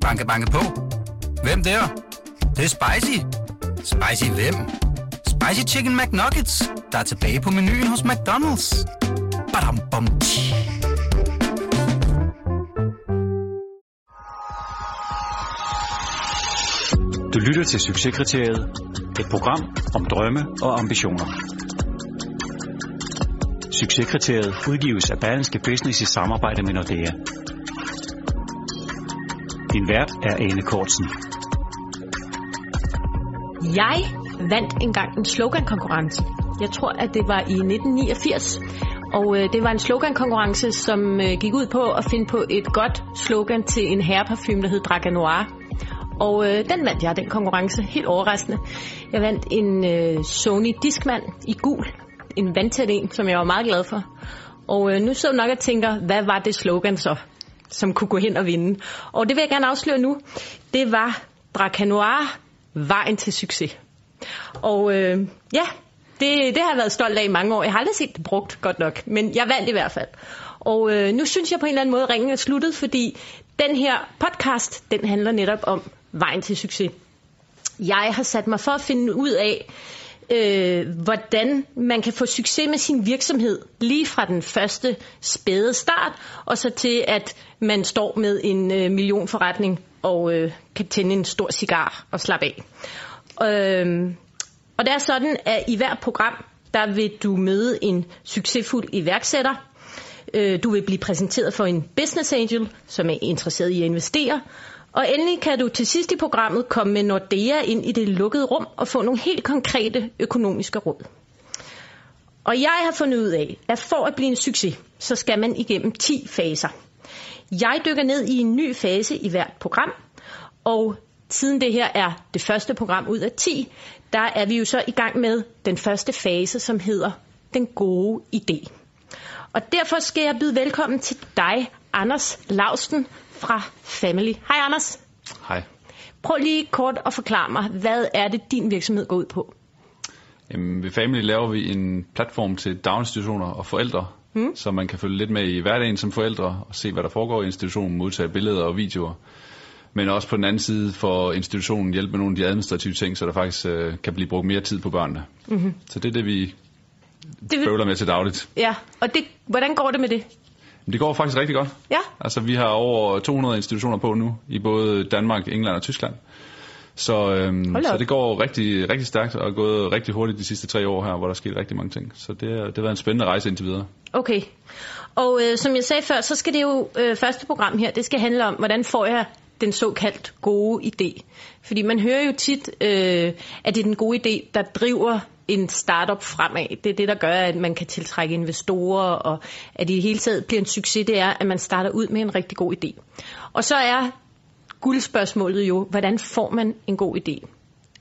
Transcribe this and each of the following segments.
Banke, banke på. Hvem der? Det, det er spicy. Spicy hvem? Spicy Chicken McNuggets, der er tilbage på menuen hos McDonald's. Badum, bom, tji. Du lytter til Succeskriteriet. Et program om drømme og ambitioner. Succeskriteriet udgives af Berlingske Business i samarbejde med Nordea. Din vært er Ane Kortsen. Jeg vandt engang en slogankonkurrence. Jeg tror, at det var i 1989. Og øh, det var en slogankonkurrence, som øh, gik ud på at finde på et godt slogan til en herreparfume, der hed Draga Noir. Og øh, den vandt jeg, den konkurrence, helt overraskende. Jeg vandt en øh, Sony Discman i gul, en vandtæt en, som jeg var meget glad for. Og øh, nu så nok og tænker, hvad var det slogan så, som kunne gå hen og vinde? Og det vil jeg gerne afsløre nu. Det var Dracanoir, vejen til succes. Og øh, ja, det, det har jeg været stolt af i mange år. Jeg har aldrig set det brugt godt nok, men jeg vandt i hvert fald. Og øh, nu synes jeg på en eller anden måde, at ringen er sluttet, fordi den her podcast, den handler netop om vejen til succes. Jeg har sat mig for at finde ud af, øh, hvordan man kan få succes med sin virksomhed lige fra den første spæde start, og så til at man står med en øh, millionforretning og øh, kan tænde en stor cigar og slappe af. Øh, og det er sådan, at i hvert program, der vil du møde en succesfuld iværksætter. Øh, du vil blive præsenteret for en business angel, som er interesseret i at investere. Og endelig kan du til sidst i programmet komme med Nordea ind i det lukkede rum og få nogle helt konkrete økonomiske råd. Og jeg har fundet ud af, at for at blive en succes, så skal man igennem 10 faser. Jeg dykker ned i en ny fase i hvert program, og siden det her er det første program ud af 10, der er vi jo så i gang med den første fase, som hedder den gode idé. Og derfor skal jeg byde velkommen til dig, Anders Lausten fra Family. Hej Anders. Hej. Prøv lige kort at forklare mig, hvad er det, din virksomhed går ud på? Jamen, ved Family laver vi en platform til daginstitutioner og forældre, mm. så man kan følge lidt med i hverdagen som forældre og se, hvad der foregår i institutionen, modtage billeder og videoer. Men også på den anden side for institutionen hjælpe med nogle af de administrative ting, så der faktisk øh, kan blive brugt mere tid på børnene. Mm-hmm. Så det er det, vi det vil... bøvler med til dagligt. Ja, og det, hvordan går det med det? Det går faktisk rigtig godt. Ja. Altså, vi har over 200 institutioner på nu, i både Danmark, England og Tyskland. Så, øhm, så det går rigtig, rigtig stærkt og er gået rigtig hurtigt de sidste tre år her, hvor der er sket rigtig mange ting. Så det, det har været en spændende rejse indtil videre. Okay. Og øh, som jeg sagde før, så skal det jo, øh, første program her, det skal handle om, hvordan får jeg den såkaldt gode idé. Fordi man hører jo tit, øh, at det er den gode idé, der driver en startup fremad. Det er det, der gør, at man kan tiltrække investorer, og at det i hele taget bliver en succes, det er, at man starter ud med en rigtig god idé. Og så er guldspørgsmålet jo, hvordan får man en god idé?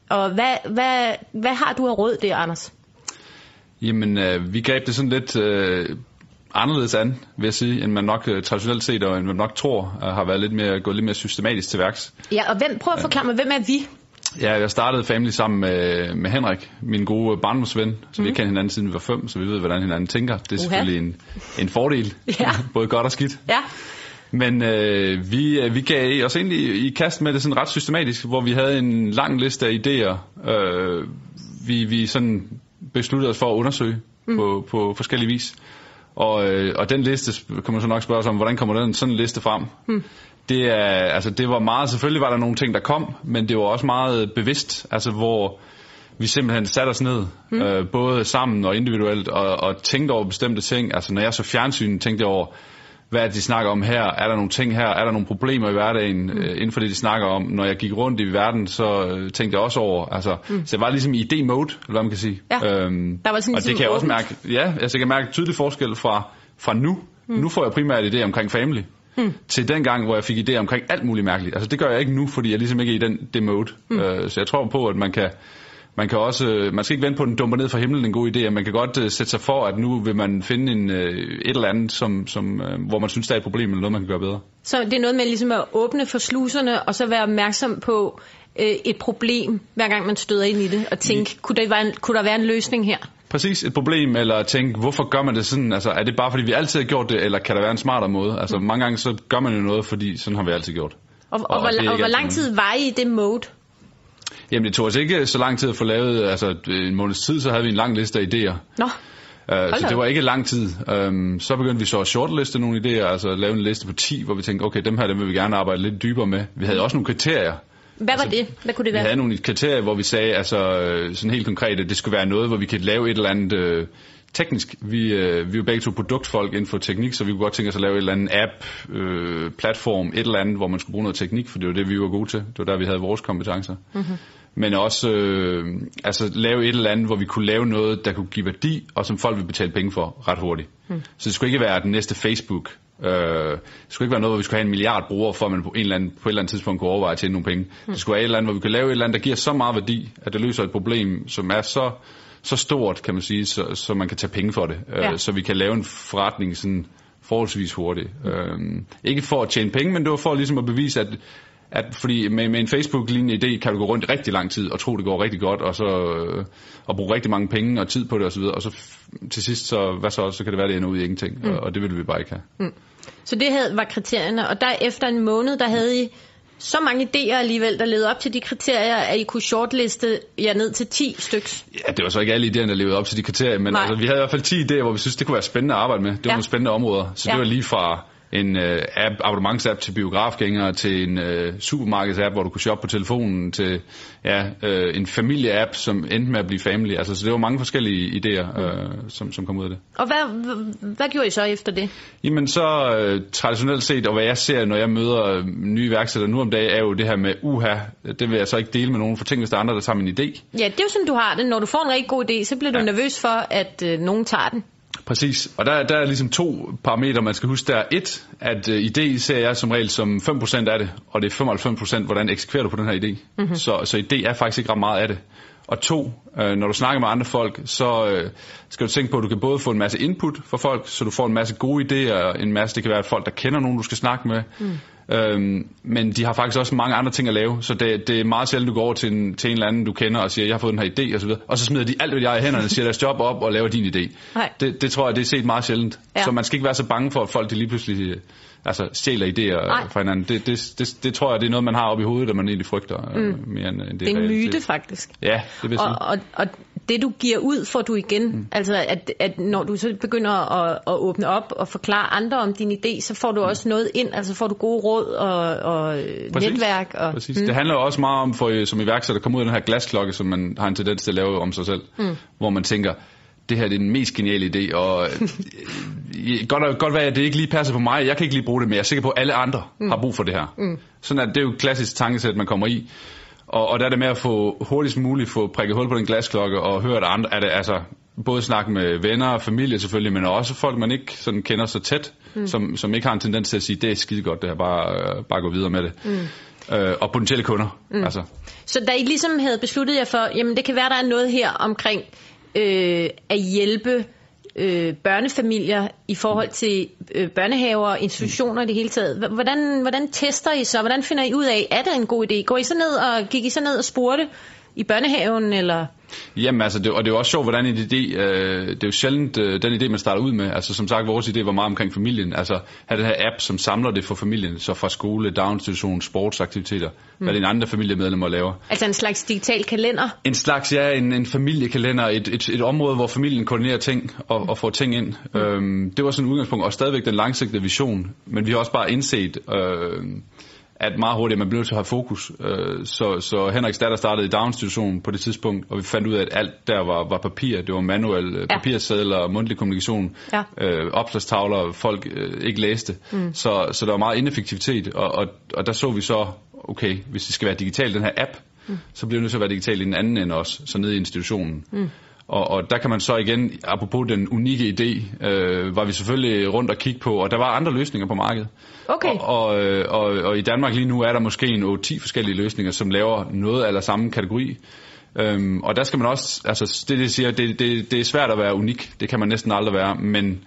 Og hvad, hvad, hvad har du af råd der, Anders? Jamen, øh, vi greb det sådan lidt øh, anderledes an, vil jeg sige, end man nok øh, traditionelt set, og end man nok tror, øh, har været lidt mere, gået lidt mere systematisk til værks. Ja, og hvem, prøv at forklare mig, hvem er vi? Ja, jeg startede Family sammen med, med Henrik, min gode barndomsven, så mm. vi mhm. kender hinanden siden vi var fem, så vi ved, hvordan hinanden tænker. Det er uh-huh. selvfølgelig en, en fordel, ja. både godt og skidt. Ja. Men øh, vi, øh, vi gav os egentlig i kast med det sådan ret systematisk, hvor vi havde en lang liste af idéer, øh, vi, vi sådan besluttede os for at undersøge mm. på, på forskellige vis. Og, øh, og den liste, kan man så nok spørge sig om, hvordan kommer den sådan en liste frem? Mm det, er, altså, det var meget, selvfølgelig var der nogle ting, der kom, men det var også meget bevidst, altså hvor vi simpelthen satte os ned, mm. øh, både sammen og individuelt, og, og tænkte over bestemte ting. Altså når jeg så fjernsyn, tænkte jeg over, hvad det, de snakker om her? Er der nogle ting her? Er der nogle problemer i hverdagen mm. øh, inden for det, de snakker om? Når jeg gik rundt i verden, så øh, tænkte jeg også over, altså, mm. så jeg var ligesom i idé-mode, eller hvad man kan sige. Ja. Øhm, der var sådan og det kan jeg også mærke, ja, altså, jeg kan mærke tydelig forskel fra, fra nu. Mm. Nu får jeg primært idé omkring family mm. til den gang, hvor jeg fik idéer omkring alt muligt mærkeligt. Altså det gør jeg ikke nu, fordi jeg ligesom ikke er i den det mode. Mm. Uh, så jeg tror på, at man kan, man kan også, man skal ikke vente på, at den dumper ned fra himlen en god idé, man kan godt uh, sætte sig for, at nu vil man finde en, uh, et eller andet, som, som, uh, hvor man synes, der er et problem, eller noget, man kan gøre bedre. Så det er noget med ligesom at åbne for sluserne, og så være opmærksom på et problem, hver gang man støder ind i det, og tænke, kunne der, være en, kunne der være en løsning her? Præcis et problem, eller tænke, hvorfor gør man det sådan? Altså, er det bare fordi, vi altid har gjort det, eller kan der være en smartere måde? Altså, mm. mange gange så gør man jo noget, fordi sådan har vi altid gjort. Og, og, og, ikke og hvor lang tid var I i det mode? Jamen, det tog os ikke så lang tid at få lavet, altså en måneds tid, så havde vi en lang liste af idéer. Nå, Uh, så det var ikke lang tid. Um, så begyndte vi så at shortliste nogle idéer, altså lave en liste på 10, hvor vi tænkte, okay, dem her dem vil vi gerne arbejde lidt dybere med. Vi havde også nogle kriterier. Hvad var det? Hvad kunne det Vi være? havde nogle kriterier, hvor vi sagde, altså øh, sådan helt konkret, at det skulle være noget, hvor vi kan lave et eller andet øh, teknisk. Vi, øh, vi er jo begge to produktfolk inden for teknik, så vi kunne godt tænke os at lave et eller andet app, øh, platform, et eller andet, hvor man skulle bruge noget teknik, for det var det, vi var gode til. Det var der, vi havde vores kompetencer. Mm-hmm. Men også øh, altså, lave et eller andet, hvor vi kunne lave noget, der kunne give værdi, og som folk vil betale penge for ret hurtigt. Mm. Så det skulle ikke være den næste Facebook. Øh, det skulle ikke være noget, hvor vi skulle have en milliard brugere, for at man på, en eller anden, på et eller andet tidspunkt kunne overveje at tjene nogle penge. Mm. Det skulle være et eller andet, hvor vi kunne lave et eller andet, der giver så meget værdi, at det løser et problem, som er så, så stort, kan man sige, så, så man kan tage penge for det. Ja. Øh, så vi kan lave en forretning sådan forholdsvis hurtigt. Mm. Øh, ikke for at tjene penge, men det var for ligesom at bevise, at at fordi med, med en Facebook-lignende idé kan du gå rundt i rigtig lang tid og tro, det går rigtig godt, og så øh, og bruge rigtig mange penge og tid på det osv., og så til sidst, så, hvad så, så kan det være, det ender ud i ingenting, mm. og, og det vil vi bare ikke have. Så det havde, var kriterierne, og der efter en måned, der havde I så mange idéer alligevel, der levede op til de kriterier, at I kunne shortliste jer ned til 10 styks. Ja, det var så ikke alle idéerne, der levede op til de kriterier, men Nej. altså, vi havde i hvert fald 10 idéer, hvor vi synes, det kunne være spændende at arbejde med. Det var Ja. nogle spændende områder, så Ja. det var lige fra en øh, app, abonnementsapp til biografgængere, til en øh, supermarkedsapp, hvor du kunne shoppe på telefonen, til ja, øh, en familieapp, som endte med at blive family. Altså, så det var mange forskellige idéer, øh, som, som kom ud af det. Og hvad, hvad, gjorde I så efter det? Jamen så øh, traditionelt set, og hvad jeg ser, når jeg møder øh, nye iværksættere nu om dagen, er jo det her med uha, det vil jeg så ikke dele med nogen, for tænk, hvis der er andre, der tager min idé. Ja, det er jo sådan, du har det. Når du får en rigtig god idé, så bliver du Ja. nervøs for, at øh, nogen tager den. Præcis, og der, der er ligesom to parametre, man skal huske. Der er et, at øh, idé ser jeg som regel som 5% af det, og det er 95% hvordan eksekverer du på den her idé. Mm-hmm. Så, så idé er faktisk ikke ret meget af det. Og to, øh, når du snakker med andre folk, så øh, skal du tænke på, at du kan både få en masse input fra folk, så du får en masse gode idéer, en masse, det kan være folk, der kender nogen, du skal snakke med. Mm. Øhm, men de har faktisk også mange andre ting at lave, så det, det er meget sjældent, du går over til en, til en eller anden, du kender, og siger, jeg har fået den her idé, og så videre. Og så smider de alt, hvad de har i hænderne, siger deres job op og laver din idé. Nej. Det, det tror jeg, det er set meget sjældent. Ja. Så man skal ikke være så bange for, at folk de lige pludselig øh, altså, stjæler idéer Nej. Fra hinanden. Det, det, det, det tror jeg, det er noget, man har oppe i hovedet, og man egentlig frygter mm. mere end, end det Det er en myte, faktisk. Ja, det vil jeg Og, sige. og, og det du giver ud, får du igen. Mm. Altså at, at når du så begynder at, at åbne op og forklare andre om din idé, så får du også noget ind. Altså får du gode råd og, og Præcis. netværk. Og, Præcis. Mm. Det handler også meget om, for, som iværksætter, at komme ud af den her glasklokke, som man har en tendens til at lave om sig selv. Mm. Hvor man tænker, det her det er den mest geniale idé, og øh, godt, godt være, at det ikke lige passer på mig. Jeg kan ikke lige bruge det, men jeg er sikker på, at alle andre mm. har brug for det her. Mm. Sådan at det er jo et klassisk tankesæt, man kommer i. Og, og der er det med at få hurtigst muligt få prikket hul på den glasklokke og høre, at andre er det altså både snakke med venner og familie selvfølgelig, men også folk, man ikke sådan kender så tæt, mm. som, som ikke har en tendens til at sige, det er skide godt det her, bare, øh, bare gå videre med det. Mm. Øh, og potentielle kunder. Mm. Altså, Så da I ligesom havde besluttet jer for, jamen det kan være, der er noget her omkring øh, at hjælpe øh, børnefamilier i forhold til øh, børnehaver og institutioner i det hele taget. Hvordan, hvordan tester I så? Hvordan finder I ud af, er det en god idé? Går I så ned og gik I så ned og spurgte i børnehaven, eller? Jamen altså, det, og det er jo også sjovt, hvordan en idé, øh, det er jo sjældent øh, den idé, man starter ud med. Altså som sagt, vores idé var meget omkring familien. Altså have den her app, som samler det for familien, så fra skole, daginstitution, sportsaktiviteter, mm. hvad dine andre familiemedlemmer laver. Altså en slags digital kalender? En slags, ja, en, en familiekalender, et, et, et område, hvor familien koordinerer ting og, og får ting ind. Mm. Øhm, det var sådan et udgangspunkt, og stadigvæk den langsigtede vision. Men vi har også bare indset, øh, at meget hurtigt man bliver nødt til at have fokus. Øh, så, så Henriks datter startede i daginstitutionen på det tidspunkt, og vi fandt ud af, at alt der var, var papir. Det var manuel øh, Ja. papirsedler, mundtlig kommunikation, Ja. øh, opslagstavler, folk øh, ikke læste. Mm. Så, så der var meget ineffektivitet, og, og, og der så vi så, okay, hvis det skal være digital, den her app, mm. så bliver det nødt til at være digital i den anden ende også, så nede i institutionen. Mm. Og, og der kan man så igen, apropos den unikke idé, øh, var vi selvfølgelig rundt og kigge på, og der var andre løsninger på markedet. Okay. Og, og, øh, og, og i Danmark lige nu er der måske en 8-10 forskellige løsninger, som laver noget eller samme kategori. Øhm, og der skal man også, altså det det siger, det, det, det er svært at være unik, det kan man næsten aldrig være, men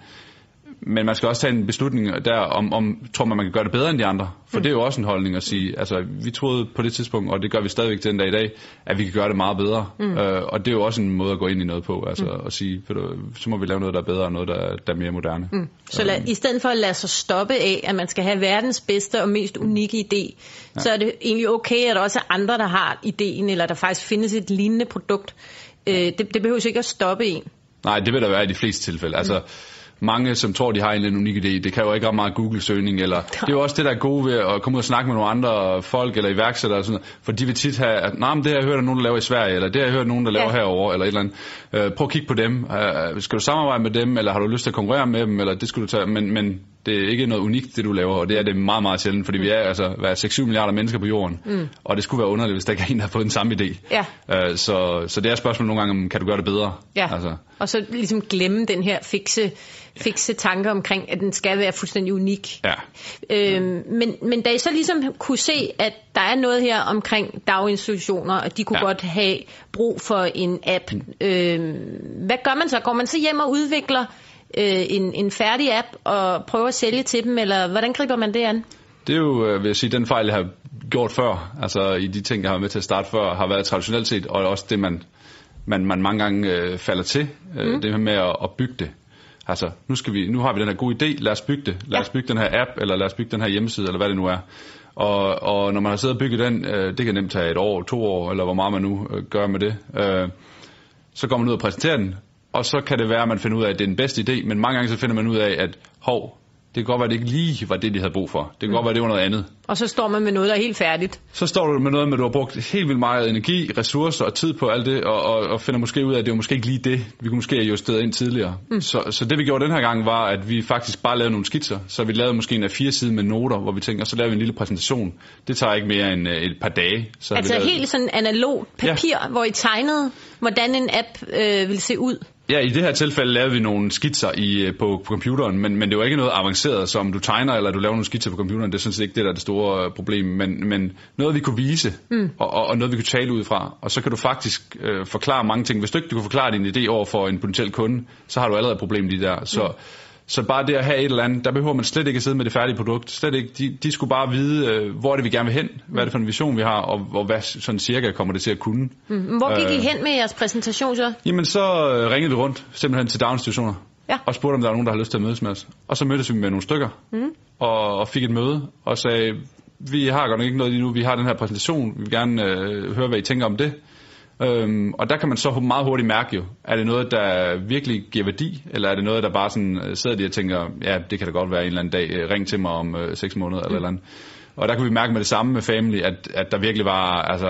men man skal også tage en beslutning der, om, om tror man, man kan gøre det bedre end de andre. For mm. det er jo også en holdning at sige, altså vi troede på det tidspunkt, og det gør vi stadigvæk til den dag i dag, at vi kan gøre det meget bedre. Mm. Øh, og det er jo også en måde at gå ind i noget på, altså mm. at sige, for du, så må vi lave noget, der er bedre, og noget, der, der er mere moderne. Mm. Så lad, i stedet for at lade sig stoppe af, at man skal have verdens bedste og mest unikke idé, ja. så er det egentlig okay, at der også er andre, der har ideen, eller der faktisk findes et lignende produkt. Øh, det, det behøver ikke at stoppe en. Nej, det vil der være i de fleste tilfælde. Altså, mm mange, som tror, de har en eller unik idé. Det kan jo ikke ret meget Google-søgning. Eller, det er jo også det, der er gode ved at komme ud og snakke med nogle andre folk eller iværksættere. Og sådan noget, for de vil tit have, at nah, men det har jeg hørt, at nogen der laver i Sverige, eller det har jeg hørt, nogen der laver ja. herover eller et eller andet. Uh, prøv at kigge på dem. Uh, skal du samarbejde med dem, eller har du lyst til at konkurrere med dem, eller det skal du tage. Men, men det er ikke noget unikt, det du laver, og det er det meget, meget sjældent, fordi vi er altså 6-7 milliarder mennesker på jorden, mm. og det skulle være underligt, hvis der ikke er en, der har fået den samme idé. Ja. Uh, så, så det er et spørgsmål nogle gange, om kan du gøre det bedre? Ja. Altså. Og så ligesom glemme den her fikse fikse tanker omkring, at den skal være fuldstændig unik. Ja. Øhm, men, men da I så ligesom kunne se, at der er noget her omkring daginstitutioner, og de kunne ja. godt have brug for en app, øhm, hvad gør man så? Går man så hjem og udvikler øh, en, en færdig app og prøver at sælge til dem, eller hvordan griber man det an? Det er jo, øh, vil jeg sige, den fejl, jeg har gjort før, altså i de ting, jeg har med til at starte før, har været traditionelt set, og også det, man, man, man mange gange øh, falder til, øh, mm. det her med at, at bygge det. Altså, nu, skal vi, nu har vi den her gode idé, lad os bygge det. Lad ja. os bygge den her app, eller lad os bygge den her hjemmeside, eller hvad det nu er. Og, og når man har siddet og bygget den, øh, det kan nemt tage et år, to år, eller hvor meget man nu øh, gør med det, øh, så går man ud og præsenterer den, og så kan det være, at man finder ud af, at det er den bedste idé, men mange gange så finder man ud af, at hov, det kan godt være, at det ikke lige var det, de havde brug for. Det kan mm. godt være, at det var noget andet. Og så står man med noget, der er helt færdigt. Så står du med noget, med du har brugt helt vildt meget energi, ressourcer og tid på alt det, og, og, og finder måske ud af, at det var måske ikke lige det, vi kunne måske have justeret ind tidligere. Mm. Så, så det vi gjorde den her gang var, at vi faktisk bare lavede nogle skitser. Så vi lavede måske en af fire sider med noter, hvor vi tænker, så laver vi en lille præsentation. Det tager ikke mere end øh, et par dage. Så altså vi helt sådan analog papir, ja. hvor I tegnede, hvordan en app øh, ville se ud? Ja, i det her tilfælde lavede vi nogle skitser i, øh, på, på computeren, men, men det var ikke noget avanceret, som du tegner, eller du laver nogle skitser på computeren. Det er sådan set ikke det, der er det store øh, problem. Men, men noget, vi kunne vise, mm. og, og, og noget, vi kunne tale ud fra. Og så kan du faktisk øh, forklare mange ting. Hvis du ikke du kan forklare din idé over for en potentiel kunde, så har du allerede et problem lige der. Så, mm. Så bare det at have et eller andet, der behøver man slet ikke at sidde med det færdige produkt. Slet ikke. De, de skulle bare vide, øh, hvor er det, vi gerne vil hen, hvad er det for en vision, vi har, og, og hvad sådan cirka kommer det til at kunne. Mm. Hvor gik øh, I hen med jeres præsentation så? Jamen så øh, ringede vi rundt, simpelthen til daginstitutioner, ja. og spurgte, om der var nogen, der har lyst til at mødes med os. Og så mødtes vi med nogle stykker, mm. og, og fik et møde, og sagde, vi har godt nok ikke noget lige nu, vi har den her præsentation, vi vil gerne øh, høre, hvad I tænker om det. Øhm, og der kan man så meget hurtigt mærke jo, er det noget, der virkelig giver værdi, eller er det noget, der bare sådan øh, sidder de og tænker, ja, det kan da godt være en eller anden dag, øh, ring til mig om øh, seks måneder mm. eller eller andet. Og der kan vi mærke med det samme med Family, at, at der virkelig var, altså,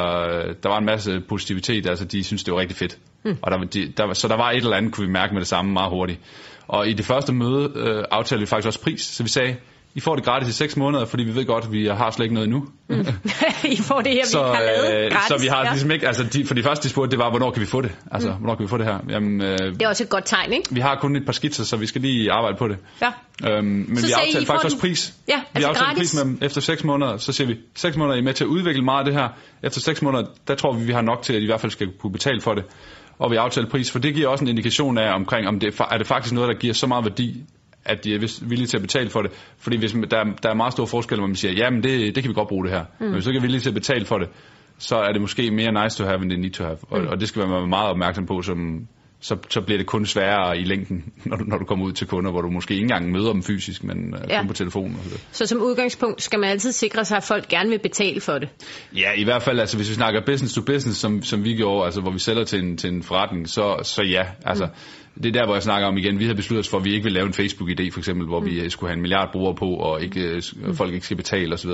der var en masse positivitet, altså de synes, det var rigtig fedt. Mm. Og der, de, der, så der var et eller andet, kunne vi mærke med det samme meget hurtigt. Og i det første møde øh, aftalte vi faktisk også pris, så vi sagde, i får det gratis i 6 måneder, fordi vi ved godt, at vi har slet ikke noget endnu. Mm. I får det her, så, vi har lavet gratis. Så vi har ligesom ikke, altså de, for de første de spurgte, det var, hvornår kan vi få det? Altså, mm. hvornår kan vi få det her? Jamen, øh, det er også et godt tegn, ikke? Vi har kun et par skitser, så vi skal lige arbejde på det. Ja. Øhm, men så vi aftalte faktisk også pris. Ja, altså vi aftalte pris med dem efter 6 måneder, så siger vi, 6 måneder er I med til at udvikle meget af det her. Efter 6 måneder, der tror vi, vi har nok til, at I i hvert fald skal kunne betale for det og vi aftalte pris, for det giver også en indikation af omkring, om det er det faktisk noget, der giver så meget værdi, at de er villige til at betale for det. Fordi hvis der, der er meget stor forskel, hvor man siger, jamen det, det kan vi godt bruge det her. Mm. Men hvis du ikke er villig til at betale for det, så er det måske mere nice to have, end det need to have. Og, mm. og det skal man være meget opmærksom på, som, så, så bliver det kun sværere i længden, når du, når du kommer ud til kunder, hvor du måske ikke engang møder dem fysisk, men ja. kun på telefonen. så. så som udgangspunkt skal man altid sikre sig, at folk gerne vil betale for det? Ja, i hvert fald, altså hvis vi snakker business to business, som, som vi gjorde, altså hvor vi sælger til en, til en forretning, så, så ja, altså... Mm det er der, hvor jeg snakker om igen, vi har besluttet os for, at vi ikke vil lave en Facebook-idé, for eksempel, hvor mm. vi skulle have en milliard brugere på, og ikke, mm. folk ikke skal betale osv.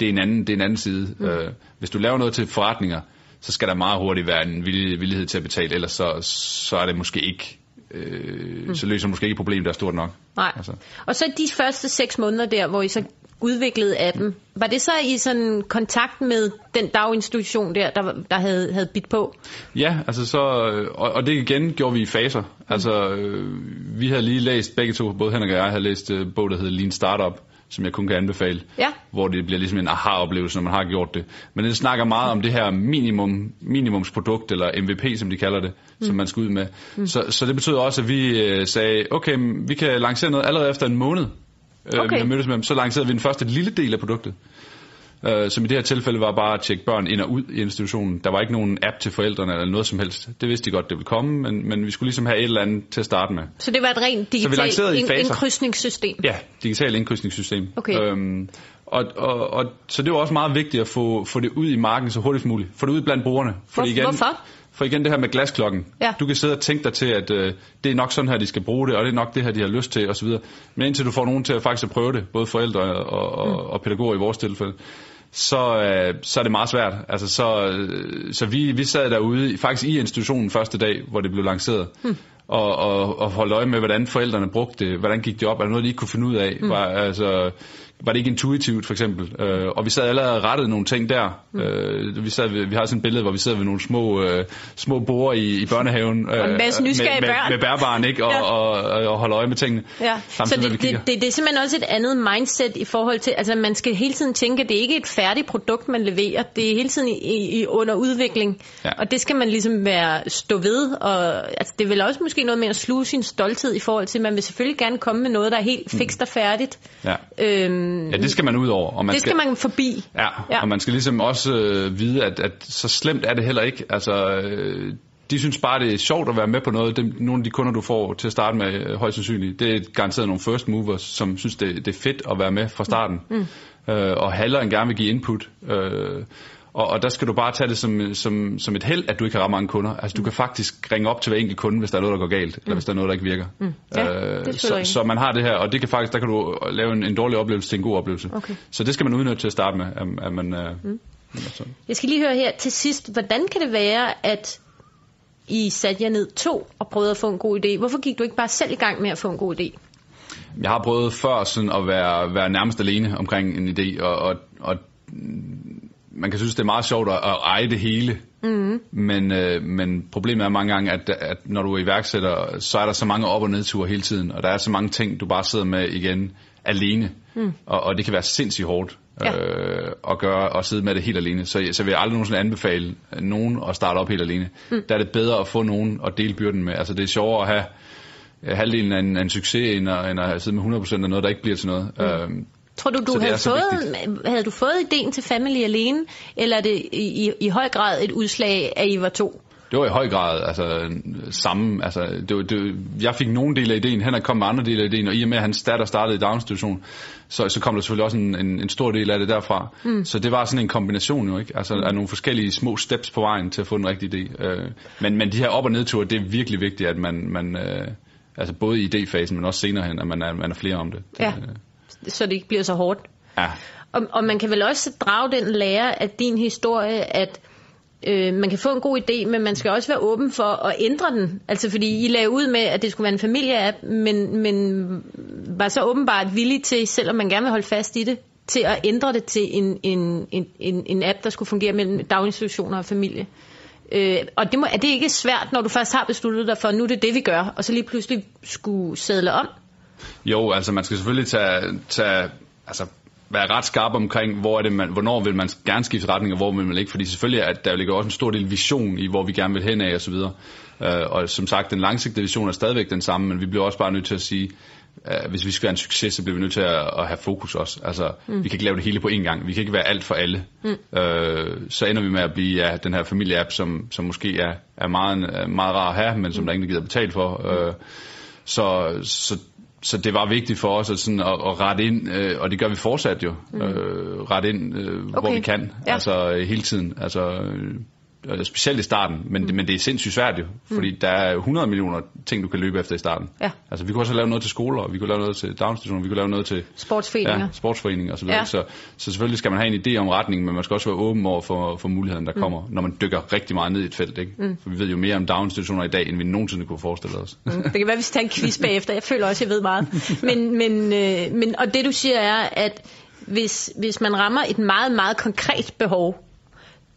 Det er en anden, det er en anden side. Mm. Øh, hvis du laver noget til forretninger, så skal der meget hurtigt være en villighed til at betale, ellers så, så er det måske ikke øh, mm. så løser måske ikke et problem, der er stort nok. Nej. Altså. Og så de første seks måneder der, hvor I så udviklede appen, var det så i sådan kontakt med den daginstitution der, der, der havde, havde bidt på? Ja, altså så, og, og det igen gjorde vi i faser. Altså, øh, vi havde lige læst, begge to, både Henrik og jeg, havde læst øh, bog, der hedder Lean Startup, som jeg kun kan anbefale. Ja. Hvor det bliver ligesom en aha-oplevelse, når man har gjort det. Men det snakker meget om det her minimum, minimumsprodukt, eller MVP, som de kalder det, mm. som man skal ud med. Mm. Så, så det betød også, at vi øh, sagde, okay, vi kan lancere noget allerede efter en måned. Øh, Okay. vi har mødtes med dem. Så lancerede vi den første lille del af produktet. Uh, som i det her tilfælde var bare at tjekke børn ind og ud i institutionen. Der var ikke nogen app til forældrene eller noget som helst. Det vidste de godt, det ville komme, men, men vi skulle ligesom have et eller andet til at starte med. Så det var et rent digitalt ind- indkrydsningssystem. Ja, digital indkrydsningssystem. Okay. Øhm, og, og, og, så det var også meget vigtigt at få, få det ud i marken så hurtigt som muligt. Få det ud blandt brugerne. Hvor- igen, hvorfor? For igen det her med glasklokken. Ja. Du kan sidde og tænke dig til, at øh, det er nok sådan her, de skal bruge det, og det er nok det her, de har lyst til osv. Men indtil du får nogen til at faktisk at prøve det, både forældre og, og, mm. og pædagoger i vores tilfælde, så, øh, så er det meget svært. Altså, så øh, så vi, vi sad derude, faktisk i institutionen første dag, hvor det blev lanceret, hmm. og, og, og holdt øje med, hvordan forældrene brugte det, hvordan gik det op, er der noget, de ikke kunne finde ud af, hmm. var, altså, var det ikke intuitivt for eksempel, øh, og vi sad allerede og rettede nogle ting der. Mm. Øh, vi, sad, ved- vi har sådan et billede, hvor vi sidder ved nogle små, øh, små borer i, i børnehaven, øh, Og en masse nysgerrige med, børn. med, med bærbarn, ikke? Og, Ja. og, og, og holde øje med tingene. Ja, så samtidig det, det, det, det er simpelthen også et andet mindset i forhold til, altså man skal hele tiden tænke, at det ikke er et færdigt produkt, man leverer. Det er hele tiden i, i, under udvikling, Ja. og det skal man ligesom være stå ved. Og, altså, det er vel også måske noget med at sluge sin stolthed i forhold til, at man vil selvfølgelig gerne komme med noget, der er helt fikst og færdigt. Ja. Øhm, ja, det skal man ud over. Og man det skal man forbi. Ja, Ja. ja, og man skal ligesom også øh, vide, at, at så slemt er det heller ikke. Altså, øh, de synes bare, det er sjovt at være med på noget. Dem, nogle af de kunder, du får til at starte med, øh, højst sandsynligt, det er garanteret nogle first movers, som synes, det, det er fedt at være med fra starten. Mm. Øh, og hellere end gerne vil give input. Øh, og, og der skal du bare tage det som, som, som et held, at du ikke har ret mange kunder. Altså, du kan faktisk ringe op til hver enkelt kunde, hvis der er noget, der går galt, eller hvis der er noget, der ikke virker. Ja, det er øh, så, så man har det her, og det kan faktisk, der kan du lave en, en dårlig oplevelse til en god oplevelse. Okay. Så det skal man udnytte til at starte med, at, at man... Øh, mm. Jeg skal lige høre her til sidst, hvordan kan det være, at I satte jer ned to og prøvede at få en god idé? Hvorfor gik du ikke bare selv i gang med at få en god idé? Jeg har prøvet før sådan at være, være nærmest alene omkring en idé, og, og, og man kan synes, det er meget sjovt at, at eje det hele. Mm. Men, øh, men problemet er mange gange, at, at når du er iværksætter, så er der så mange op- og nedture hele tiden, og der er så mange ting, du bare sidder med igen alene. Mm. Og, og det kan være sindssygt hårdt Ja. øh, at gøre og sidde med det helt alene. Så, så vil jeg aldrig nogensinde anbefale nogen at starte op helt alene. Mm. Der er det bedre at få nogen at dele byrden med. Altså det er sjovere at have øh, halvdelen af en, af en succes, end at, end at sidde med 100% af noget, der ikke bliver til noget. Mm. Øhm, Tror du, du havde fået, havde du fået ideen til Family alene, eller er det i, i, i høj grad et udslag af, I var to? Det var i høj grad altså, samme. Altså, det, var- det, jeg fik nogle dele af ideen, han kommet med andre dele af ideen, og i og med, at hans datter startede i daginstitution, så, så kom der selvfølgelig også en, en, en stor del af det derfra. Mm. Så det var sådan en kombination jo, ikke? Altså, af nogle forskellige små steps på vejen til at få den rigtige idé. Øh, men, men de her op- og nedture, det er virkelig vigtigt, at man, man øh, altså både i idéfasen, men også senere hen, at man er, man er flere om det. Ja. Det, øh, Så det ikke bliver så hårdt. ja. Og, og man kan vel også drage den lære af din historie, at øh, man kan få en god idé, men man skal også være åben for at ændre den. Altså fordi I lagde ud med, at det skulle være en familieapp, men, men var så åbenbart villig til, selvom man gerne vil holde fast i det, til at ændre det til en, en, en, en, en app, der skulle fungere mellem daginstitutioner og familie. Øh, og det må, er det ikke svært, når du først har besluttet dig for, at nu er det det, vi gør, og så lige pludselig skulle sadle om? Jo, altså man skal selvfølgelig tage, tage altså være ret skarp omkring, hvor er det man, hvornår vil man gerne skifte retning, og hvor vil man ikke, fordi selvfølgelig er der ligger også en stor del vision i, hvor vi gerne vil hen af, og så videre. Øh, og som sagt, den langsigtede vision er stadigvæk den samme, men vi bliver også bare nødt til at sige, uh, hvis vi skal være en succes, så bliver vi nødt til at, at have fokus også. Altså, mm. vi kan ikke lave det hele på én gang. Vi kan ikke være alt for alle. Mm. Øh, så ender vi med at blive ja, den her familieapp, som, som måske er, er meget, meget rar at have, men som mm. der ingen gider betale for. Øh, så, så så det var vigtigt for os at, sådan, at, at rette ind, øh, og det gør vi fortsat jo, mm. øh, rette ind, øh, okay. hvor vi kan, Ja. altså øh, hele tiden, altså øh, specielt i starten, men, mm. men det er sindssygt svært jo, fordi der er 100 millioner ting, du kan løbe efter i starten. Ja. Altså vi kunne også lave noget til skoler, vi kunne lave noget til daginstitutioner, vi kunne lave noget til Sportsforeninger. ja, sportsforeninger osv. Ja. Så, så selvfølgelig skal man have en idé om retningen, men man skal også være åben over for, for muligheden, der kommer, når man dykker rigtig meget ned i et felt. Ikke? Mm. For vi ved jo mere om daginstitutioner i dag, end vi nogensinde kunne forestille os. Mm, Det kan være, vi skal tage en quiz bagefter. Jeg føler også, jeg ved meget. Men, men, øh, men, og det du siger er, at hvis, hvis man rammer et meget, meget konkret behov,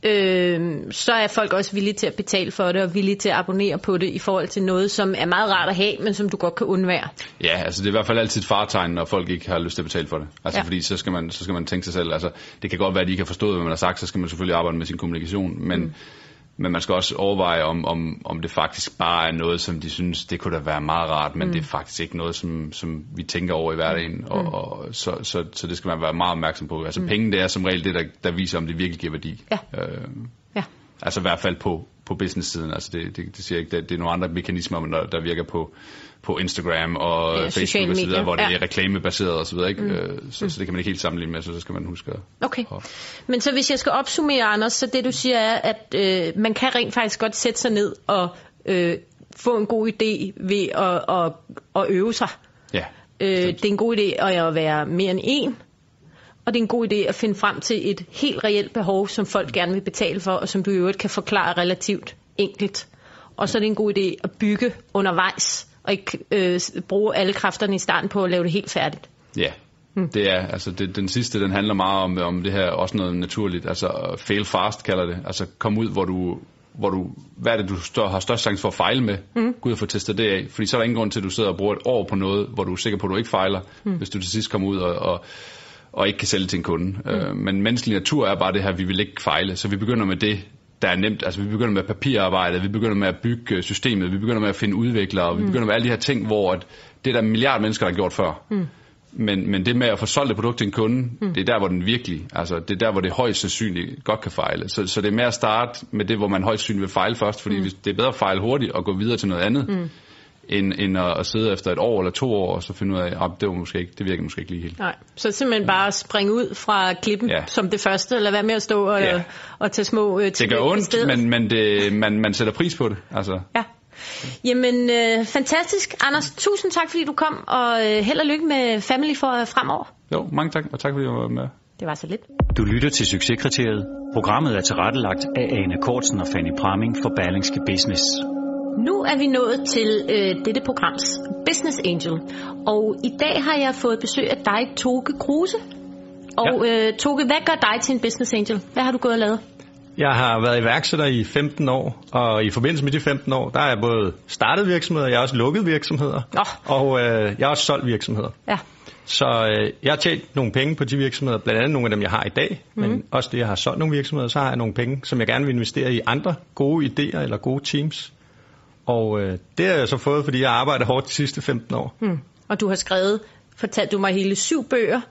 øh, så er folk også villige til at betale for det, og villige til at abonnere på det, i forhold til noget, som er meget rart at have, men som du godt kan undvære. Ja, altså det er i hvert fald altid et fartegn, når folk ikke har lyst til at betale for det. Altså Ja. fordi så skal, man, så skal man tænke sig selv, altså det kan godt være, at de ikke har forstået, hvad man har sagt, så skal man selvfølgelig arbejde med sin kommunikation, men, mm. Men man skal også overveje, om, om, om det faktisk bare er noget, som de synes, det kunne da være meget rart, men mm. det er faktisk ikke noget, som, som vi tænker over i hverdagen, mm. og, og så, så, så det skal man være meget opmærksom på. Altså mm. penge, det er som regel det, der, der viser, om det virkelig giver værdi. Ja. Øh, Ja. Altså i hvert fald på, på business-siden. Altså det, det, det siger ikke, det, det er nogle andre mekanismer, der, der virker på, på Instagram og Ja, Facebook videre, medier, hvor det ja. er reklamebaseret og så videre. Ikke? Mm. Så, så det kan man ikke helt sammenligne med, så, så skal man huske at... Okay. Og- Men så hvis jeg skal opsummere, Anders, så det du siger er, at øh, man kan rent faktisk godt sætte sig ned og øh, få en god idé ved at, at, at øve sig. Ja, Øh, det er en god idé at være mere end en, og det er en god idé at finde frem til et helt reelt behov, som folk gerne vil betale for, og som du i øvrigt kan forklare relativt enkelt. Og så er det en god idé at bygge undervejs, og ikke øh, bruge alle kræfterne i starten på at lave det helt færdigt. Ja, mm. det er, altså det, den sidste, den handler meget om, om det her, også noget naturligt, altså fail fast kalder det, altså kom ud, hvor du, hvor du, hvad er det, du stør, har størst chance for at fejle med, mm. gå ud og få testet det af, fordi så er der ingen grund til, at du sidder og bruger et år på noget, hvor du er sikker på, at du ikke fejler, mm. hvis du til sidst kommer ud og, og, og ikke kan sælge til en kunde. Mm. Øh, men menneskelig natur er bare det her, vi vil ikke fejle, så vi begynder med det, der er nemt. Altså vi begynder med papirarbejde, vi begynder med at bygge øh, systemet, vi begynder med at finde udviklere, og vi begynder med alle de her ting, hvor at det er der en milliard mennesker, der har gjort før. Mm. Men, men det med at få solgt et produkt til en kunde, mm. det er der, hvor den virkelig, altså det er der, hvor det højst sandsynligt godt kan fejle. Så, så det er med at starte med det, hvor man højst sandsynligt vil fejle først, fordi mm. det er bedre at fejle hurtigt og gå videre til noget andet, mm. End, end at, at sidde efter et år eller to år, og så finde ud af, at det, var måske ikke, det virker måske ikke lige helt. Nej, så simpelthen bare springe ud fra klippen ja. Som det første, eller være med at stå og, ja. Ja. og tage små øh, Det gør ondt, men, men det, man, man sætter pris på det. Altså, Ja. Jamen, øh, fantastisk. Anders, tusind tak, fordi du kom, og øh, held og lykke med Family for øh, fremover. jo, mange tak, og tak fordi du var med. Det var så lidt. Du lytter til Succeskriteriet. Programmet er tilrettelagt af Ane Kortsen og Fanny Pramming for Berlingske Business. Nu er vi nået til øh, dette programs Business Angel, og i dag har jeg fået besøg af dig, Toge Kruse. Og ja. øh, Toge, hvad gør dig til en Business Angel? Hvad har du gået og lavet? Jeg har været iværksætter i 15 år, og i forbindelse med de 15 år, der har jeg både startet virksomheder, jeg har også lukket virksomheder, Nå. og øh, jeg har også solgt virksomheder. Ja. Så øh, jeg har tjent nogle penge på de virksomheder, blandt andet nogle af dem, jeg har i dag, mm. men også det, jeg har solgt nogle virksomheder, så har jeg nogle penge, som jeg gerne vil investere i andre gode idéer eller gode teams. Og øh, det har jeg så fået, fordi jeg har arbejdet hårdt de sidste 15 år. Hmm. Og du har skrevet, fortalte du mig hele syv bøger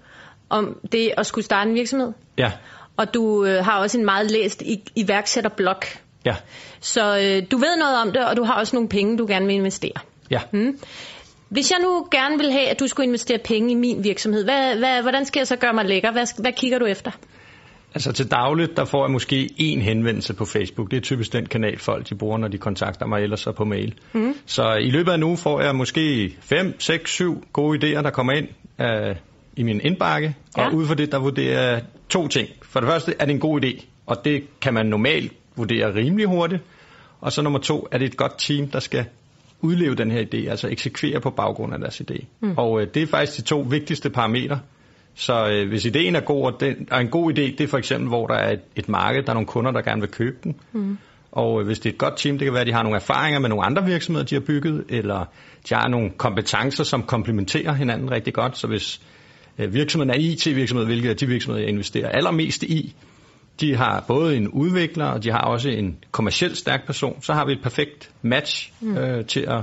om det at skulle starte en virksomhed. Ja, Og du øh, har også en meget læst i, iværksætterblog. ja, Så øh, du ved noget om det, og du har også nogle penge, du gerne vil investere. ja. Mm. Hvis jeg nu gerne vil have, at du skulle investere penge i min virksomhed, hvad, hvad, hvordan skal jeg så gøre mig lækker? Hvad, hvad kigger du efter? Altså til dagligt, der får jeg måske én henvendelse på Facebook. Det er typisk den kanal, folk de bruger, når de kontakter mig, ellers så på mail. Mm. Så i løbet af en uge får jeg måske 5, 6, 7 gode idéer, der kommer ind uh, i min indbakke. Ja. Og ud fra det, der vurderer jeg to ting. For det første er det en god idé, og det kan man normalt vurdere rimelig hurtigt. Og så nummer to, er det et godt team, der skal udleve den her idé, altså eksekvere på baggrund af deres idé. Mm. Og øh, det er faktisk de to vigtigste parametre. Så øh, hvis ideen er god, og, den, og en god idé, det er for eksempel, hvor der er et, et marked, der er nogle kunder, der gerne vil købe den. Mm. Og øh, hvis det er et godt team, det kan være, at de har nogle erfaringer med nogle andre virksomheder, de har bygget, eller de har nogle kompetencer, som komplementerer hinanden rigtig godt. Så hvis øh, virksomheden er IT-virksomhed, hvilket er de virksomheder, jeg investerer allermest i, de har både en udvikler, og de har også en kommercielt stærk person, så har vi et perfekt match mm. øh, til at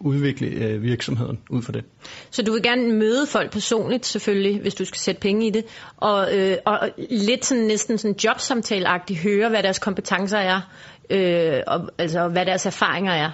udvikle øh, virksomheden ud fra det. Så du vil gerne møde folk personligt, selvfølgelig, hvis du skal sætte penge i det, og, øh, og lidt sådan, næsten sådan jobsamtaleagtigt høre, hvad deres kompetencer er, øh, og altså hvad deres erfaringer er.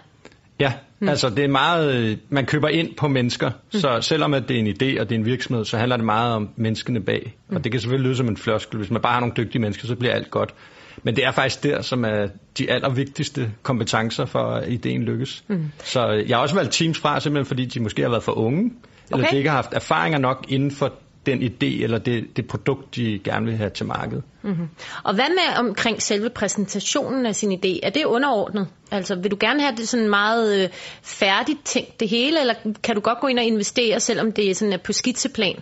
Ja, mm. altså det er meget, øh, man køber ind på mennesker, mm. så selvom at det er en idé og det er en virksomhed, så handler det meget om menneskene bag. Mm. Og det kan selvfølgelig lyde som en floskel, hvis man bare har nogle dygtige mennesker, så bliver alt godt. Men det er faktisk der, som er de allervigtigste kompetencer for, at ideen lykkes. Mm. Så øh, jeg har også valgt teams fra, simpelthen fordi de måske har været for unge, eller Okay. de ikke har haft erfaringer nok inden for den idé eller det, det produkt, de gerne vil have til markedet. Mm-hmm. Og hvad med omkring selve præsentationen af sin idé? Er det underordnet? Altså vil du gerne have det sådan meget øh, færdigt tænkt det hele, eller kan du godt gå ind og investere, selvom det er sådan er på skitseplan?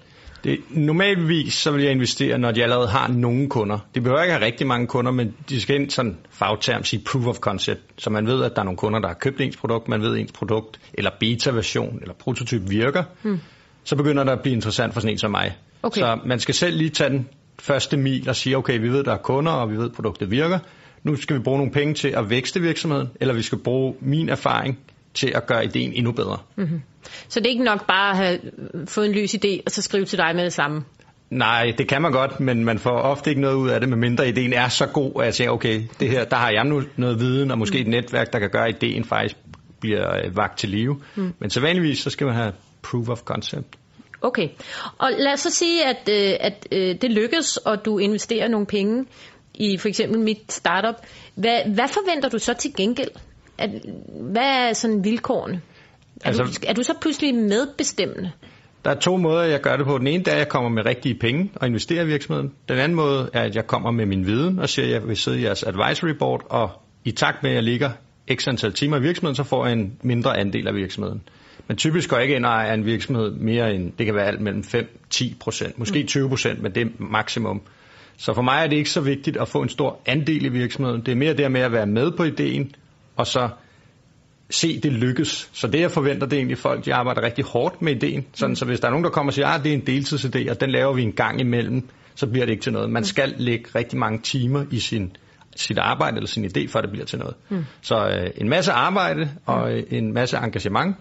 Det, normalvis så vil jeg investere, når de allerede har nogle kunder. De behøver ikke have rigtig mange kunder, men de skal ind sådan fagterm sige proof of concept, så man ved, at der er nogle kunder, der har købt ens produkt, man ved, at ens produkt eller beta-version eller prototyp virker. Hmm. Så begynder det at blive interessant for sådan en som mig. Okay. Så man skal selv lige tage den første mil og sige, okay, vi ved, der er kunder, og vi ved, at produktet virker. Nu skal vi bruge nogle penge til at vækste virksomheden, eller vi skal bruge min erfaring til at gøre ideen endnu bedre. Mm-hmm. Så det er ikke nok bare at have fået en lys idé, og så skrive til dig med det samme? Nej, det kan man godt, men man får ofte ikke noget ud af det, medmindre ideen er så god, at jeg siger, okay, det her, der har jeg nu noget viden, og måske et netværk, der kan gøre, at ideen faktisk bliver øh, vagt til live. Mm. Men så vanligvis, så skal man have proof of concept. Okay, og lad os så sige, at, øh, at øh, det lykkes, og du investerer nogle penge i for eksempel mit startup. Hvad, hvad forventer du så til gengæld? At, hvad er sådan vilkårene? Er, altså, du, er du så pludselig medbestemmende? Der er to måder, jeg gør det på. Den ene er, at jeg kommer med rigtige penge og investerer i virksomheden. Den anden måde er, at jeg kommer med min viden og siger, at jeg vil sidde i jeres advisory board, og i takt med, at jeg ligger x antal timer i virksomheden, så får jeg en mindre andel af virksomheden. Men typisk går jeg ikke ind og ejer en virksomhed mere end, det kan være alt mellem 5-10 procent, måske 20 mm. procent, men det er maksimum. Så for mig er det ikke så vigtigt at få en stor andel i virksomheden. Det er mere det med at være med på ideen, og så se det lykkes. Så det jeg forventer, det er egentlig folk, de arbejder rigtig hårdt med ideen. Sådan, så hvis der er nogen, der kommer og siger, at ah, det er en deltidsidé, og den laver vi en gang imellem, så bliver det ikke til noget. Man skal lægge rigtig mange timer i sin, sit arbejde eller sin idé, før det bliver til noget. Mm. Så øh, en masse arbejde og øh, en masse engagement,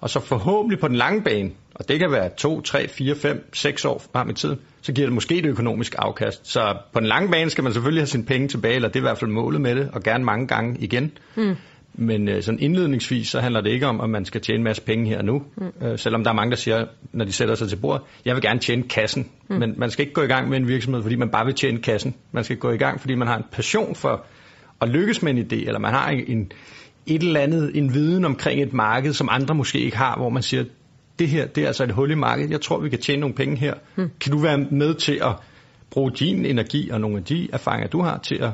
og så forhåbentlig på den lange bane, og det kan være 2, 3, 4, 5, 6 år frem i tiden, så giver det måske et økonomisk afkast. Så på den lange bane skal man selvfølgelig have sine penge tilbage, eller det er i hvert fald målet med det, og gerne mange gange igen. Mm. Men øh, sådan indledningsvis, så handler det ikke om, at man skal tjene en masse penge her nu. Mm. Øh, selvom der er mange, der siger, når de sætter sig til bordet, jeg vil gerne tjene kassen. Mm. Men man skal ikke gå i gang med en virksomhed, fordi man bare vil tjene kassen. Man skal gå i gang, fordi man har en passion for at lykkes med en idé, eller man har en, et eller andet, en viden omkring et marked, som andre måske ikke har, hvor man siger, det her, det er altså et hul i markedet, jeg tror, vi kan tjene nogle penge her. Mm. Kan du være med til at bruge din energi og nogle af de erfaringer, du har, til at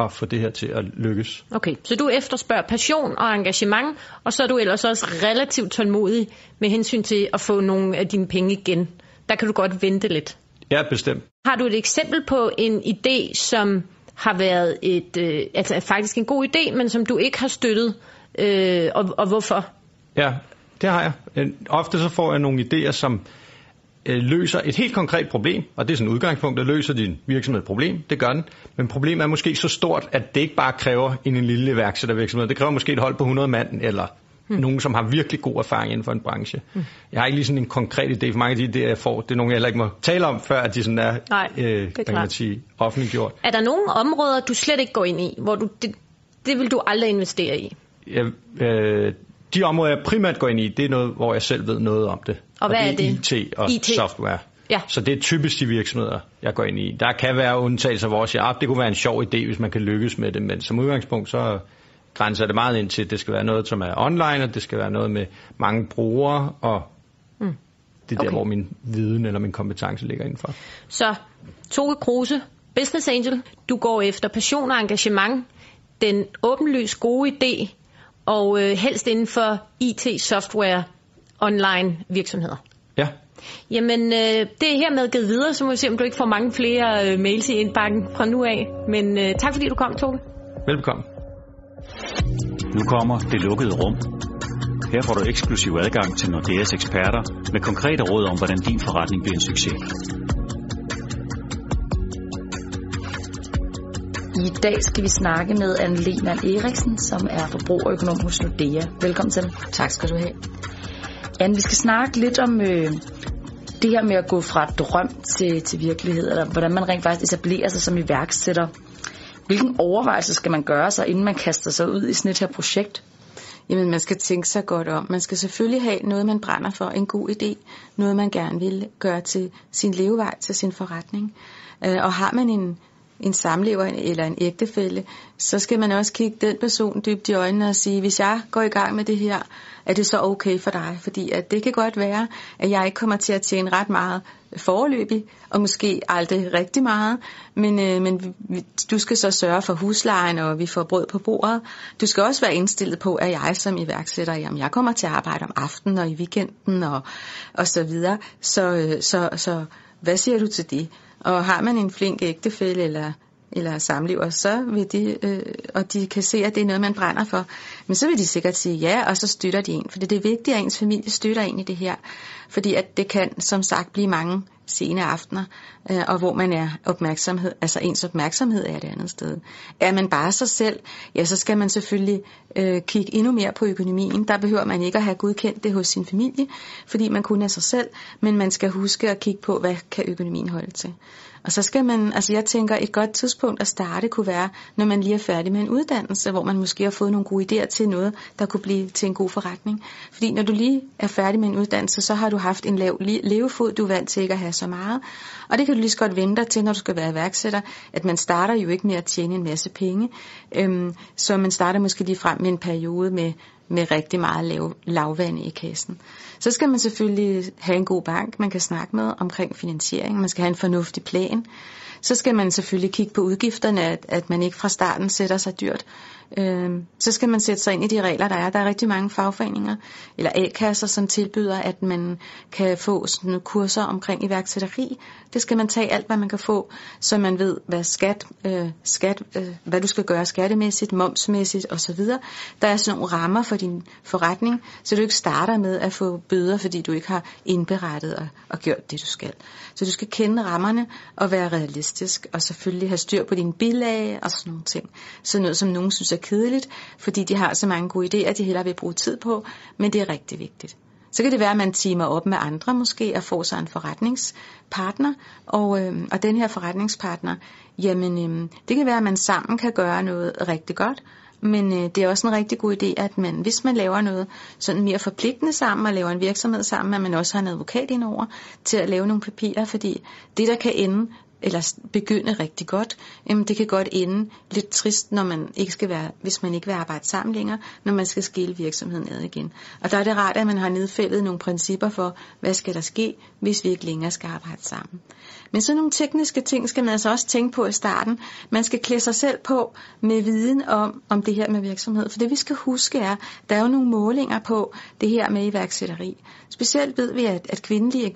at få det her til at lykkes. Okay, så du efterspørger passion og engagement, og så er du ellers også relativt tålmodig med hensyn til at få nogle af dine penge igen. Der kan du godt vente lidt. Ja, bestemt. Har du et eksempel på en idé, som har været et, øh, altså faktisk en god idé, men som du ikke har støttet, øh, og, og hvorfor? Ja, det har jeg. Øh, ofte så får jeg nogle idéer, som øh, løser et helt konkret problem, og det er sådan et udgangspunkt, der løser din virksomhed et problem, det gør den, men problemet er måske så stort, at det ikke bare kræver en, en lille iværksættervirksomhed, det kræver måske et hold på 100 mand, eller hmm. nogen, som har virkelig god erfaring inden for en branche. Hmm. Jeg har ikke lige sådan en konkret idé, for mange af de idéer, jeg får, det er nogle, jeg heller ikke må tale om, før at de sådan er, Nej, øh, det er man sige, offentliggjort. Er der nogle områder, du slet ikke går ind i, hvor du, det, det vil du aldrig investere i? Ja, øh, de områder, jeg primært går ind i, det er noget, hvor jeg selv ved noget om det. Og, og hvad det er det? IT og IT. software. Ja. Så det er typisk de virksomheder, jeg går ind i. Der kan være undtagelser, hvor jeg siger, at ah, det kunne være en sjov idé, hvis man kan lykkes med det, men som udgangspunkt, så grænser det meget ind til, at det skal være noget, som er online, og det skal være noget med mange brugere, og mm. det er okay. der, hvor min viden eller min kompetence ligger indenfor. Så Toge Kruse, Business Angel, du går efter passion og engagement, den åbenlyst gode idé, og øh, helst inden for IT-software online virksomheder. Ja. Jamen, øh, det er hermed givet videre, så må vi se, om du ikke får mange flere øh, mails i indbakken fra nu af. Men øh, tak fordi du kom, Toge. Velbekomme. Nu kommer det lukkede rum. Her får du eksklusiv adgang til Nordeas eksperter med konkrete råd om, hvordan din forretning bliver en succes. I dag skal vi snakke med Anne Lehmann Eriksen, som er forbrugerøkonom hos Nordea. Velkommen til. Tak skal du have. Anne, vi skal snakke lidt om øh, det her med at gå fra drøm til, til virkelighed, eller hvordan man rent faktisk etablerer sig som iværksætter. Hvilken overvejelse skal man gøre sig, inden man kaster sig ud i sådan et her projekt? Jamen, man skal tænke sig godt om. Man skal selvfølgelig have noget, man brænder for, en god idé, noget, man gerne vil gøre til sin levevej, til sin forretning. Øh, og har man en en samlever eller en ægtefælle, så skal man også kigge den person dybt i øjnene og sige, hvis jeg går i gang med det her, er det så okay for dig? Fordi at det kan godt være, at jeg ikke kommer til at tjene ret meget foreløbig, og måske aldrig rigtig meget, men, øh, men vi, du skal så sørge for huslejen, og vi får brød på bordet. Du skal også være indstillet på, at jeg som iværksætter, jamen jeg kommer til at arbejde om aftenen og i weekenden og, og så videre. Så, øh, så, så hvad siger du til det? Og har man en flink ægtefælle eller eller samlever, så vil de, øh, og de kan se, at det er noget, man brænder for, men så vil de sikkert sige ja, og så støtter de en. For det er vigtigt, at ens familie støtter en i det her. Fordi at det kan, som sagt, blive mange sene aftener, øh, og hvor man er opmærksomhed, altså ens opmærksomhed er et andet sted. Er man bare sig selv, ja, så skal man selvfølgelig øh, kigge endnu mere på økonomien. Der behøver man ikke at have godkendt det hos sin familie, fordi man kun er sig selv, men man skal huske at kigge på, hvad kan økonomien holde til. Og så skal man, altså jeg tænker, et godt tidspunkt at starte kunne være, når man lige er færdig med en uddannelse, hvor man måske har fået nogle gode idéer til noget, der kunne blive til en god forretning. Fordi når du lige er færdig med en uddannelse, så har du haft en lav levefod, du er vant til ikke at have så meget. Og det kan du lige så godt vente dig til, når du skal være iværksætter, at man starter jo ikke med at tjene en masse penge. Øhm, så man starter måske lige frem med en periode med, med rigtig meget lav, lavvand i kassen. Så skal man selvfølgelig have en god bank, man kan snakke med omkring finansiering. Man skal have en fornuftig plan. Så skal man selvfølgelig kigge på udgifterne, at, at man ikke fra starten sætter sig dyrt. Øh, så skal man sætte sig ind i de regler, der er. Der er rigtig mange fagforeninger eller A-kasser, som tilbyder, at man kan få sådan nogle kurser omkring iværksætteri. Det skal man tage alt, hvad man kan få, så man ved, hvad skat, øh, skat øh, hvad du skal gøre skattemæssigt, momsmæssigt osv. Der er sådan nogle rammer for din forretning, så du ikke starter med at få bøder, fordi du ikke har indberettet og, og gjort det, du skal. Så du skal kende rammerne og være realistisk, og selvfølgelig have styr på dine bilag og sådan nogle ting. Sådan noget, som nogen synes er kedeligt, fordi de har så mange gode idéer, de hellere vil bruge tid på, men det er rigtig vigtigt. Så kan det være, at man timer op med andre måske og får sig en forretningspartner. Og, øh, og den her forretningspartner, jamen øh, det kan være, at man sammen kan gøre noget rigtig godt. Men øh, det er også en rigtig god idé, at man, hvis man laver noget sådan mere forpligtende sammen og laver en virksomhed sammen, at man også har en advokat indover til at lave nogle papirer, fordi det, der kan ende eller begynde rigtig godt, jamen det kan godt ende lidt trist, når man ikke skal være, hvis man ikke vil arbejde sammen længere, når man skal skille virksomheden ad igen. Og der er det rart, at man har nedfældet nogle principper for, hvad skal der ske, hvis vi ikke længere skal arbejde sammen. Men sådan nogle tekniske ting skal man altså også tænke på i starten. Man skal klæde sig selv på med viden om, om det her med virksomhed. For det vi skal huske er, der er jo nogle målinger på det her med iværksætteri. Specielt ved vi, at, at kvindelige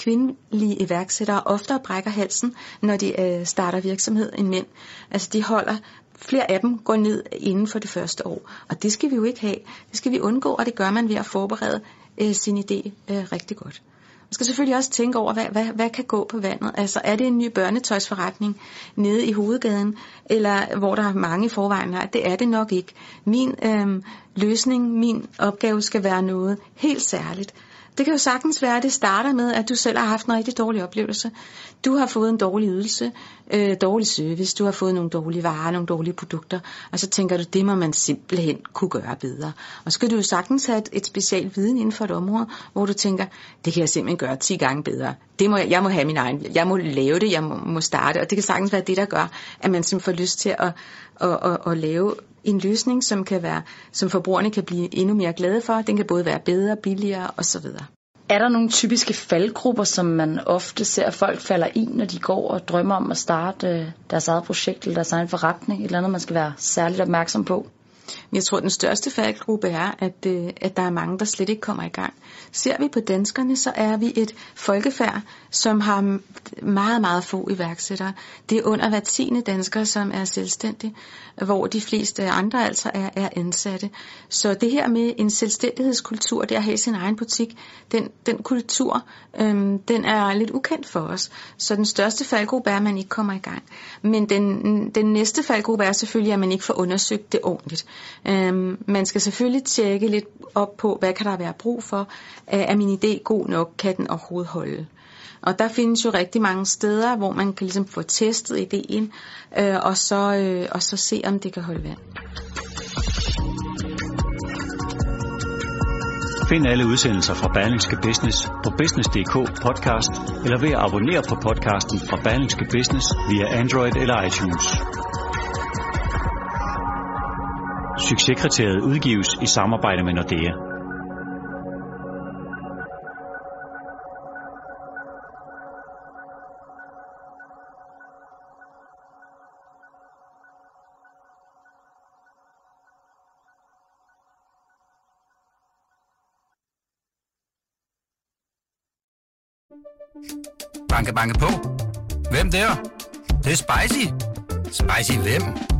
kvindelige iværksættere oftere brækker halsen, når de øh, starter virksomhed end mænd. Altså de holder flere af dem går ned inden for det første år. Og det skal vi jo ikke have. Det skal vi undgå, og det gør man ved at forberede øh, sin idé øh, rigtig godt. Man skal selvfølgelig også tænke over, hvad, hvad, hvad kan gå på vandet? Altså er det en ny børnetøjsforretning nede i hovedgaden, eller hvor der er mange i forvejen? Nej, det er det nok ikke. Min øh, løsning, min opgave skal være noget helt særligt. Det kan jo sagtens være, at det starter med, at du selv har haft en rigtig dårlig oplevelse. Du har fået en dårlig ydelse, øh, dårlig service, du har fået nogle dårlige varer, nogle dårlige produkter, og så tænker du, det må man simpelthen kunne gøre bedre. Og så kan du jo sagtens have et, et specielt viden inden for et område, hvor du tænker, det kan jeg simpelthen gøre 10 gange bedre. Det må jeg, jeg må have min egen, jeg må lave det, jeg må, må starte, og det kan sagtens være det, der gør, at man simpelthen får lyst til at, at, at, at lave en løsning, som kan være, som forbrugerne kan blive endnu mere glade for. Den kan både være bedre, billigere osv. Er der nogle typiske faldgrupper, som man ofte ser, at folk falder i, når de går og drømmer om at starte øh, deres eget projekt eller deres egen forretning? Et eller andet, man skal være særligt opmærksom på? Jeg tror, den største faldgruppe er, at, øh, at der er mange, der slet ikke kommer i gang. Ser vi på danskerne, så er vi et folkefærd, som har meget, meget få iværksættere. Det er under hver tiende dansker, som er selvstændige, hvor de fleste andre altså er, er ansatte. Så det her med en selvstændighedskultur, det at have sin egen butik, den, den kultur, øhm, den er lidt ukendt for os. Så den største faldgruppe er, at man ikke kommer i gang. Men den, den næste faldgruppe er selvfølgelig, at man ikke får undersøgt det ordentligt. Øhm, man skal selvfølgelig tjekke lidt op på, hvad kan der være brug for. Er min idé god nok? Kan den overhovedet holde? Og der findes jo rigtig mange steder, hvor man kan ligesom få testet ideen, øh, og, så, øh, og så se, om det kan holde vand. Find alle udsendelser fra Berlingske Business på business.dk podcast, eller ved at abonnere på podcasten fra Berlingske Business via Android eller iTunes. Succeskriteriet udgives i samarbejde med Nordea. Banke, banke på. Hvem der? Det, det er spicy. Spicy hvem?